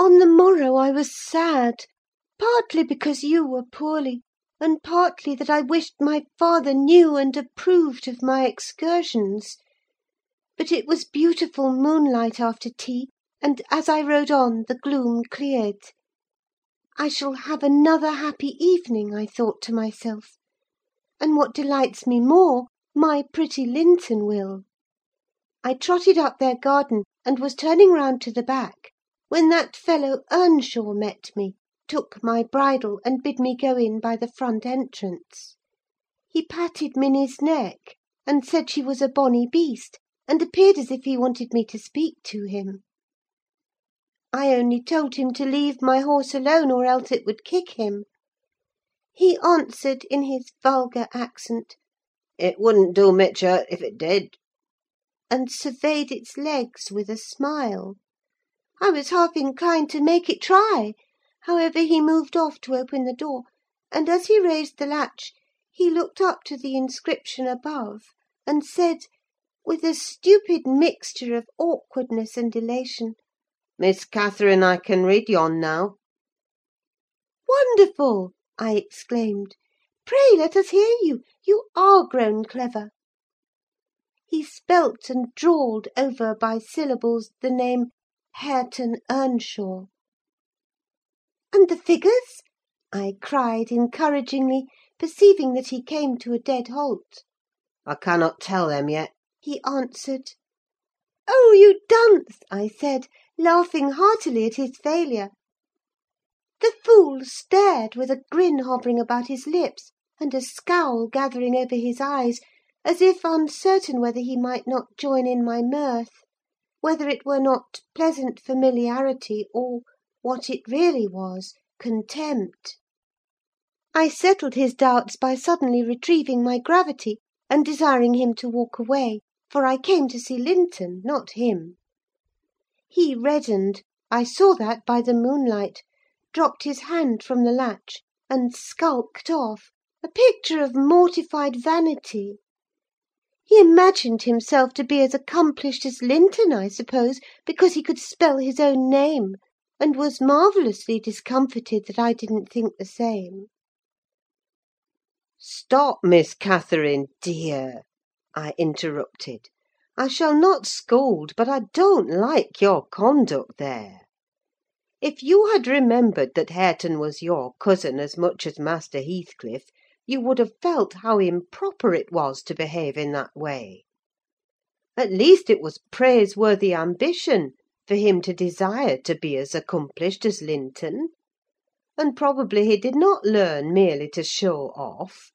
On the morrow I was sad; partly because you were poorly, and partly that I wished my father knew and approved of my excursions. But it was beautiful moonlight after tea, and, as I rode on, the gloom cleared. I shall have another happy evening, I thought to myself; and what delights me more, my pretty Linton will. I trotted up their garden, and was turning round to the back, when that fellow Earnshaw met me, took my bridle, and bid me go in by the front entrance. He patted Minny's neck, and said she was a bonny beast, and appeared as if he wanted me to speak to him. I only told him to leave my horse alone, or else it would kick him. He answered, in his vulgar accent, "It wouldn't do mitch hurt if it did," and surveyed its legs with a smile. I was half inclined to make it try; however, he moved off to open the door, and as he raised the latch, he looked up to the inscription above, and said, with a stupid mixture of awkwardness and elation, "Miss Catherine, I can read yon now." "Wonderful!" I exclaimed. "Pray let us hear you: you are grown clever." He spelt and drawled over by syllables the name Hareton Earnshaw. "And the figures?" I cried, encouragingly, perceiving that he came to a dead halt. "I cannot tell them yet," he answered. "Oh, you dunce!" I said, laughing heartily at his failure. The fool stared, with a grin hovering about his lips, and a scowl gathering over his eyes, as if uncertain whether he might not join in my mirth; whether it were not pleasant familiarity, or, what it really was, contempt. I settled his doubts by suddenly retrieving my gravity, and desiring him to walk away, for I came to see Linton, not him. He reddened (I saw that by the moonlight), dropped his hand from the latch, and skulked off, a picture of mortified vanity. He imagined himself to be as accomplished as Linton, I suppose, because he could spell his own name, and was marvellously discomfited that I didn't think the same. "Stop, Miss Catherine, dear!" I interrupted. "I shall not scold, but I don't like your conduct there. If you had remembered that Hareton was your cousin as much as Master Heathcliff, you would have felt how improper it was to behave in that way. At least it was praiseworthy ambition for him to desire to be as accomplished as Linton; and probably he did not learn merely to show off: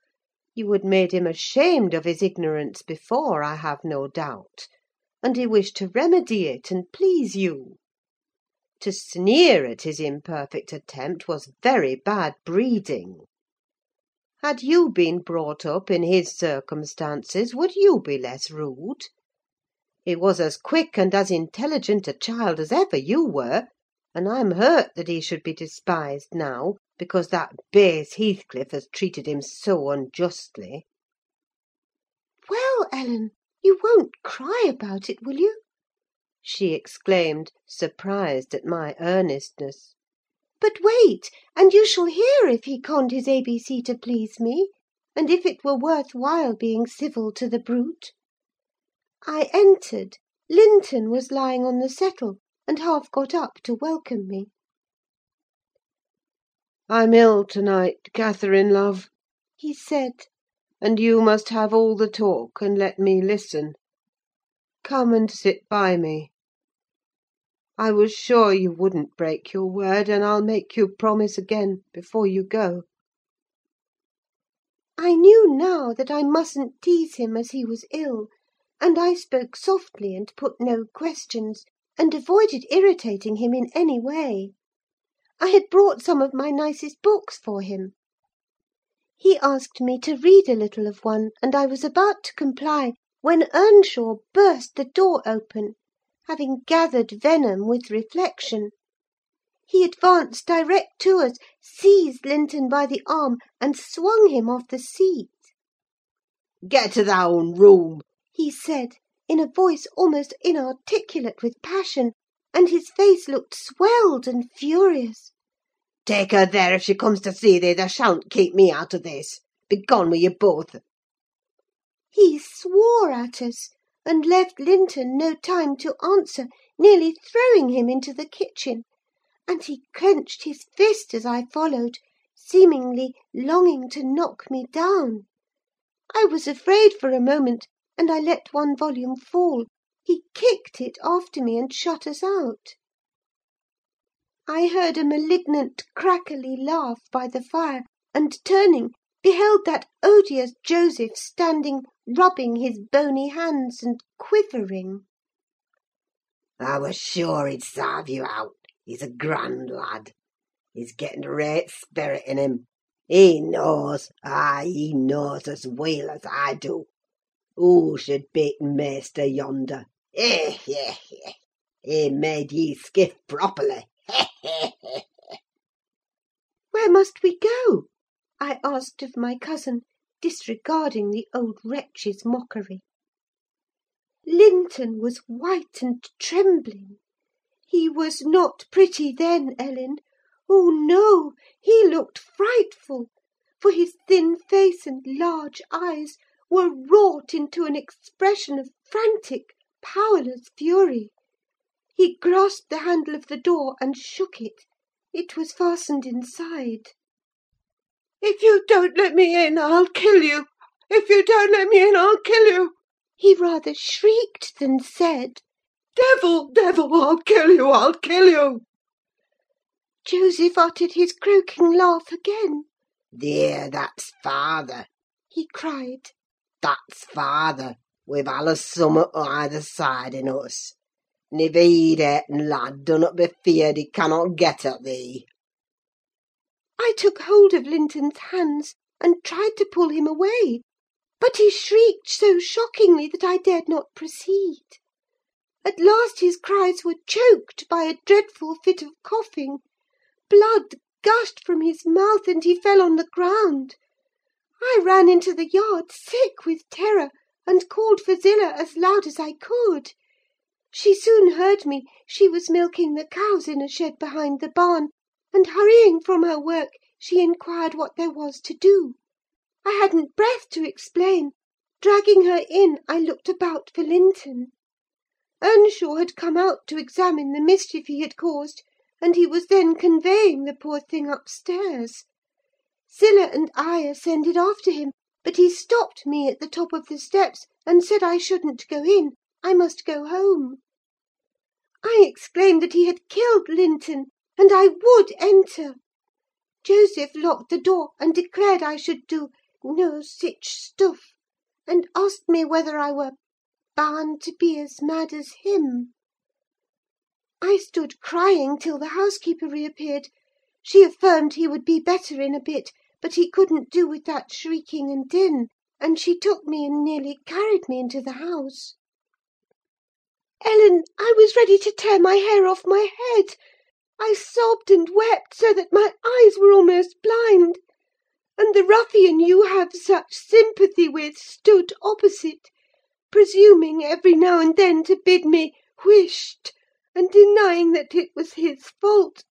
you had made him ashamed of his ignorance before, I have no doubt, and he wished to remedy it and please you. To sneer at his imperfect attempt was very bad breeding. Had you been brought up in his circumstances, would you be less rude? He was as quick and as intelligent a child as ever you were, and I'm hurt that he should be despised now, because that base Heathcliff has treated him so unjustly." "Well, Ellen, you won't cry about it, will you?" she exclaimed, surprised at my earnestness. "But wait, and you shall hear if he conned his ABC to please me, and if it were worth while being civil to the brute. I entered: Linton was lying on the settle, and half got up to welcome me. "I'm ill to night, Catherine, love," he said, "and you must have all the talk, and let me listen. Come and sit by me. I was sure you wouldn't break your word, and I'll make you promise again, before you go." I knew now that I mustn't tease him as he was ill, and I spoke softly and put no questions, and avoided irritating him in any way. I had brought some of my nicest books for him. He asked me to read a little of one, and I was about to comply, when Earnshaw burst the door open, having gathered venom with reflection. He advanced direct to us, seized Linton by the arm, and swung him off the seat. "Get to thy own room!" he said, in a voice almost inarticulate with passion, and his face looked swelled and furious. "Take her there, if she comes to see thee: thou shalln't keep me out of this. Begone with you both!" He swore at us, and left Linton no time to answer, nearly throwing him into the kitchen; and he clenched his fist as I followed, seemingly longing to knock me down. I was afraid for a moment, and I let one volume fall: he kicked it after me, and shut us out. I heard a malignant, crackly laugh by the fire, and turning, beheld that odious Joseph standing rubbing his bony hands and quivering. I was sure he'd sarve you out: he's a grand lad. He's getten a raight sperrit in him. He knows, ay, he knows as weel as I do. Who should beat maister yonder? Eh, eh, eh! He made ye skiff properly. Eh, eh, eh! Where must we go? I asked of my cousin, disregarding the old wretch's mockery. Linton was white and trembling. He was not pretty then, Ellen. Oh, no! he looked frightful, for his thin face and large eyes were wrought into an expression of frantic, powerless fury. He grasped the handle of the door and shook it: it was fastened inside. "If you don't let me in, I'll kill you! If you don't let me in, I'll kill you!" he rather shrieked than said. "Devil, devil! I'll kill you, I'll kill you!" Joseph uttered his croaking laugh again. Thear, that's father! he cried. That's father, with allus summat o' either side in us. And if he'd lad, dunnut be feared he cannot get at thee. I took hold of Linton's hands, and tried to pull him away; but he shrieked so shockingly that I dared not proceed. At last his cries were choked by a dreadful fit of coughing; blood gushed from his mouth, and he fell on the ground. I ran into the yard, sick with terror, and called for Zillah as loud as I could. She soon heard me: she was milking the cows in a shed behind the barn and hurrying from her work, she inquired what there was to do. I hadn't breath to explain: dragging her in, I looked about for Linton. Earnshaw had come out to examine the mischief he had caused, and he was then conveying the poor thing upstairs. Zillah and I ascended after him, but he stopped me at the top of the steps, and said I shouldn't go in: I must go home. I exclaimed that he had killed Linton, and I would enter. Joseph locked the door, and declared I should do no sich stuff, and asked me whether I were bound to be as mad as him. I stood crying till the housekeeper reappeared: she affirmed he would be better in a bit, but he couldn't do with that shrieking and din, and she took me and nearly carried me into the house. Ellen, I was ready to tear my hair off my head. I sobbed and wept so that my eyes were almost blind; and the ruffian you have such sympathy with stood opposite, presuming every now and then to bid me "whisht!" and denying that it was his fault;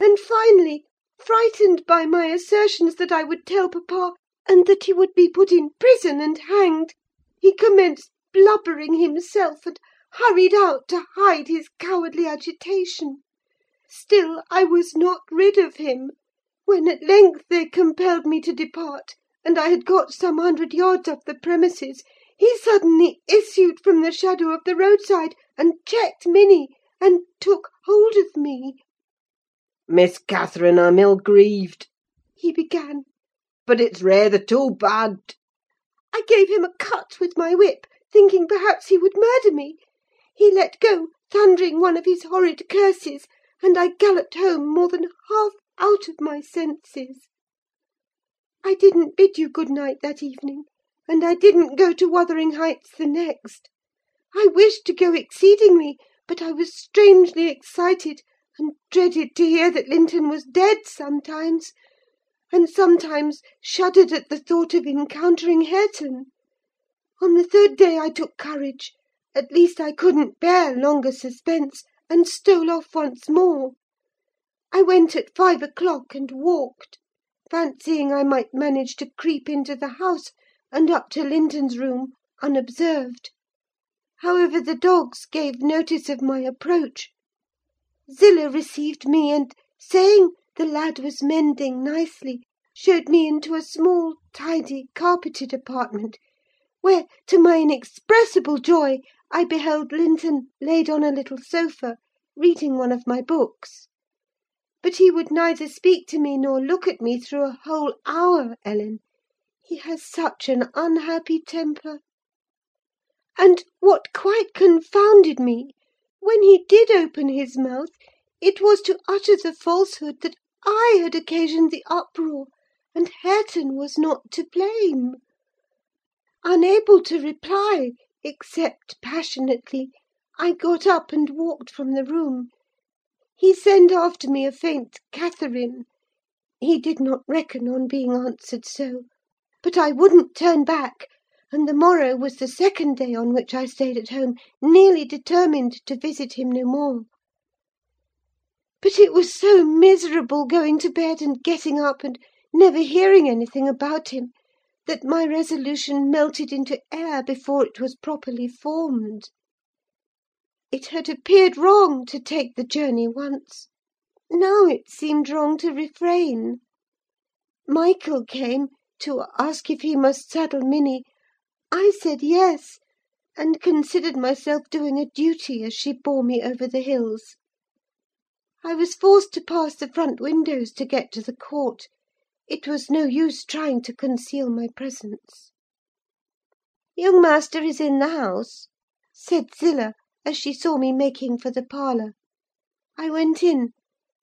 and finally, frightened by my assertions that I would tell papa, and that he would be put in prison and hanged, he commenced blubbering himself, and hurried out to hide his cowardly agitation. Still I was not rid of him: when at length they compelled me to depart, and I had got some hundred yards off the premises, he suddenly issued from the shadow of the roadside, and checked Minny, and took hold of me. "Miss Catherine, I'm ill grieved," he began. "but it's rayther too bad." I gave him a cut with my whip, thinking perhaps he would murder me. He let go, thundering one of his horrid curses, and I galloped home more than half out of my senses. I didn't bid you good night that evening, and I didn't go to Wuthering Heights the next. I wished to go exceedingly, but I was strangely excited, and dreaded to hear that Linton was dead sometimes, and sometimes shuddered at the thought of encountering Hareton. On the third day I took courage: at least I couldn't bear longer suspense, and stole off once more. I went at five o'clock, and walked, fancying I might manage to creep into the house, and up to Linton's room, unobserved. However, the dogs gave notice of my approach. Zillah received me, and, saying the lad was mending nicely, showed me into a small, tidy, carpeted apartment, where, to my inexpressible joy, I beheld Linton laid on a little sofa, reading one of my books. But he would neither speak to me nor look at me through a whole hour, Ellen: he has such an unhappy temper. And, what quite confounded me, when he did open his mouth, it was to utter the falsehood that I had occasioned the uproar, and Hareton was not to blame. Unable to reply, except passionately, I got up and walked from the room. He sent after me a faint "Catherine!" He did not reckon on being answered so; but I wouldn't turn back, and the morrow was the second day on which I stayed at home, nearly determined to visit him no more. But it was so miserable going to bed and getting up, and never hearing anything about him, that my resolution melted into air before it was properly formed. It had appeared wrong to take the journey once; now it seemed wrong to refrain. Michael came, to ask if he must saddle Minny. I said yes, and considered myself doing a duty as she bore me over the hills. I was forced to pass the front windows to get to the court: it was no use trying to conceal my presence. "Young master is in the house," said Zillah, as she saw me making for the parlour. I went in.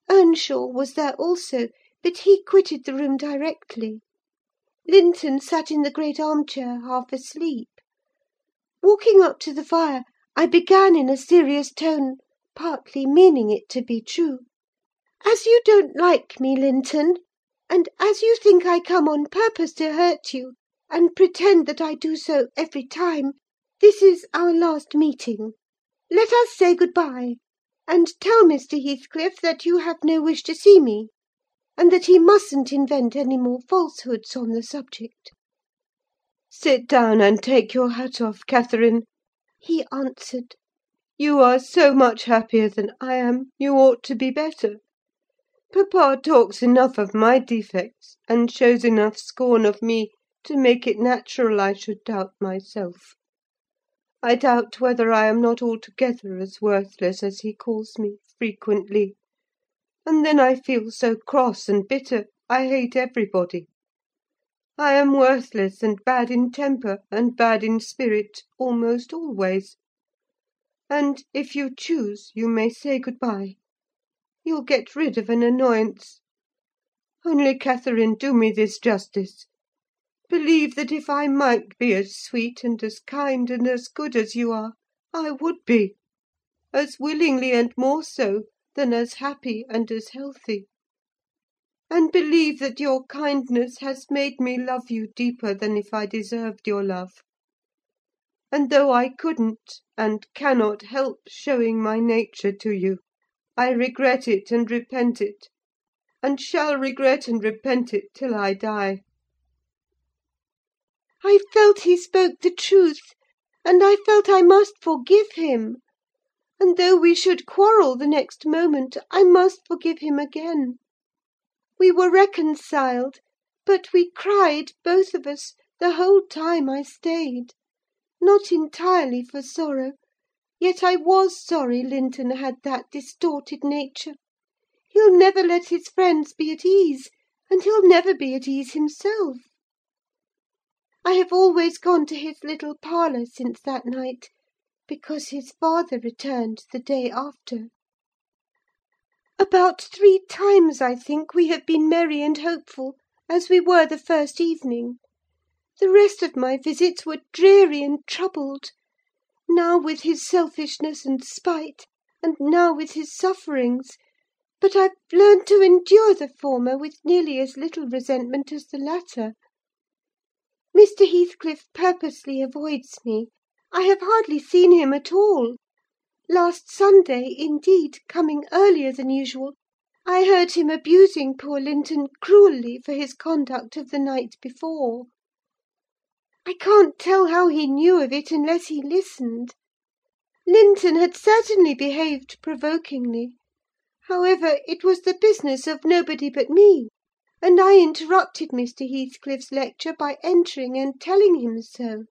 Earnshaw was there also, but he quitted the room directly. Linton sat in the great arm–chair, half asleep. Walking up to the fire, I began in a serious tone, partly meaning it to be true. "As you don't like me, Linton, and as you think I come on purpose to hurt you, and pretend that I do so every time, this is our last meeting. Let us say good–bye; and tell Mr. Heathcliff that you have no wish to see me, and that he mustn't invent any more falsehoods on the subject." "Sit down and take your hat off, Catherine," he answered. You are so much happier than I am, you ought to be better. Papa talks enough of my defects, and shows enough scorn of me, to make it natural I should doubt myself. I doubt whether I am not altogether as worthless as he calls me, frequently; and then I feel so cross and bitter, I hate everybody. I am worthless and bad in temper, and bad in spirit, almost always. And, if you choose, you may say good bye. You'll get rid of an annoyance. Only, Catherine, do me this justice: believe that if I might be as sweet, and as kind, and as good as you are, I would be; as willingly, and more so, than as happy and as healthy. And believe that your kindness has made me love you deeper than if I deserved your love. And though I couldn't, and cannot help showing my nature to you, I regret it and repent it, and shall regret and repent it till I die." I felt he spoke the truth, and I felt I must forgive him; and though we should quarrel the next moment, I must forgive him again. We were reconciled, but we cried, both of us, the whole time I stayed. Not entirely for sorrow; yet I was sorry Linton had that distorted nature. He'll never let his friends be at ease, and he'll never be at ease himself. I have always gone to his little parlour since that night, because his father returned the day after. About three times, I think, we have been merry and hopeful, as we were the first evening. The rest of my visits were dreary and troubled: now with his selfishness and spite, and now with his sufferings; but I've learned to endure the former with nearly as little resentment as the latter. Mr. Heathcliff purposely avoids me: I have hardly seen him at all. Last Sunday, indeed, coming earlier than usual, I heard him abusing poor Linton cruelly for his conduct of the night before. I can't tell how he knew of it unless he listened. Linton had certainly behaved provokingly: however, it was the business of nobody but me, and I interrupted Mr. Heathcliff's lecture by entering and telling him so.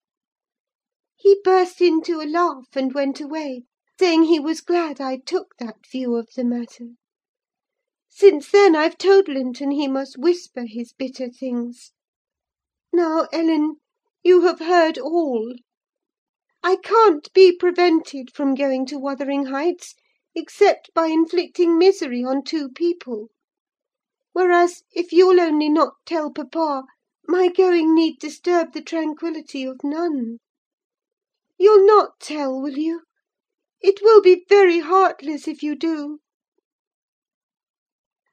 He burst into a laugh, and went away, saying he was glad I took that view of the matter. Since then I've told Linton he must whisper his bitter things. Now, Ellen, you have heard all. I can't be prevented from going to Wuthering Heights, except by inflicting misery on two people; whereas, if you'll only not tell papa, my going need disturb the tranquillity of none. You'll not tell, will you? It will be very heartless if you do."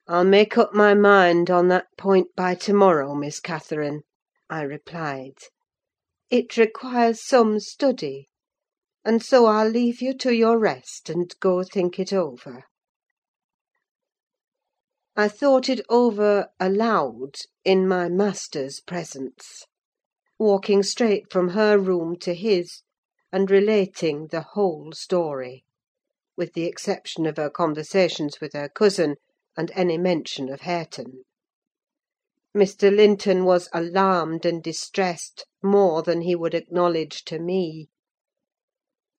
"I'll make up my mind on that point by to morrow, Miss Catherine," I replied. "It requires some study; and so I'll leave you to your rest, and go think it over." I thought it over aloud, in my master's presence; walking straight from her room to his, and relating the whole story, with the exception of her conversations with her cousin, and any mention of Hareton. Mr. Linton was alarmed and distressed more than he would acknowledge to me.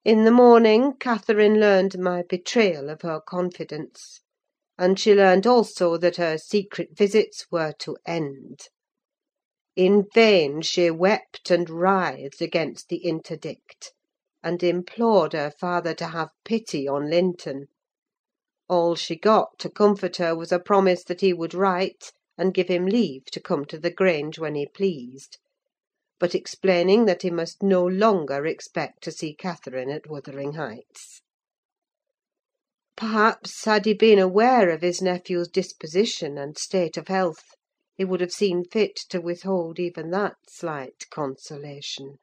In the morning, Catherine learned my betrayal of her confidence; and she learned also that her secret visits were to end. In vain she wept and writhed against the interdict, and implored her father to have pity on Linton. All she got to comfort her was a promise that he would write and give him leave to come to the Grange when he pleased; but explaining that he must no longer expect to see Catherine at Wuthering Heights. Perhaps, had he been aware of his nephew's disposition and state of health, he would have seen fit to withhold even that slight consolation.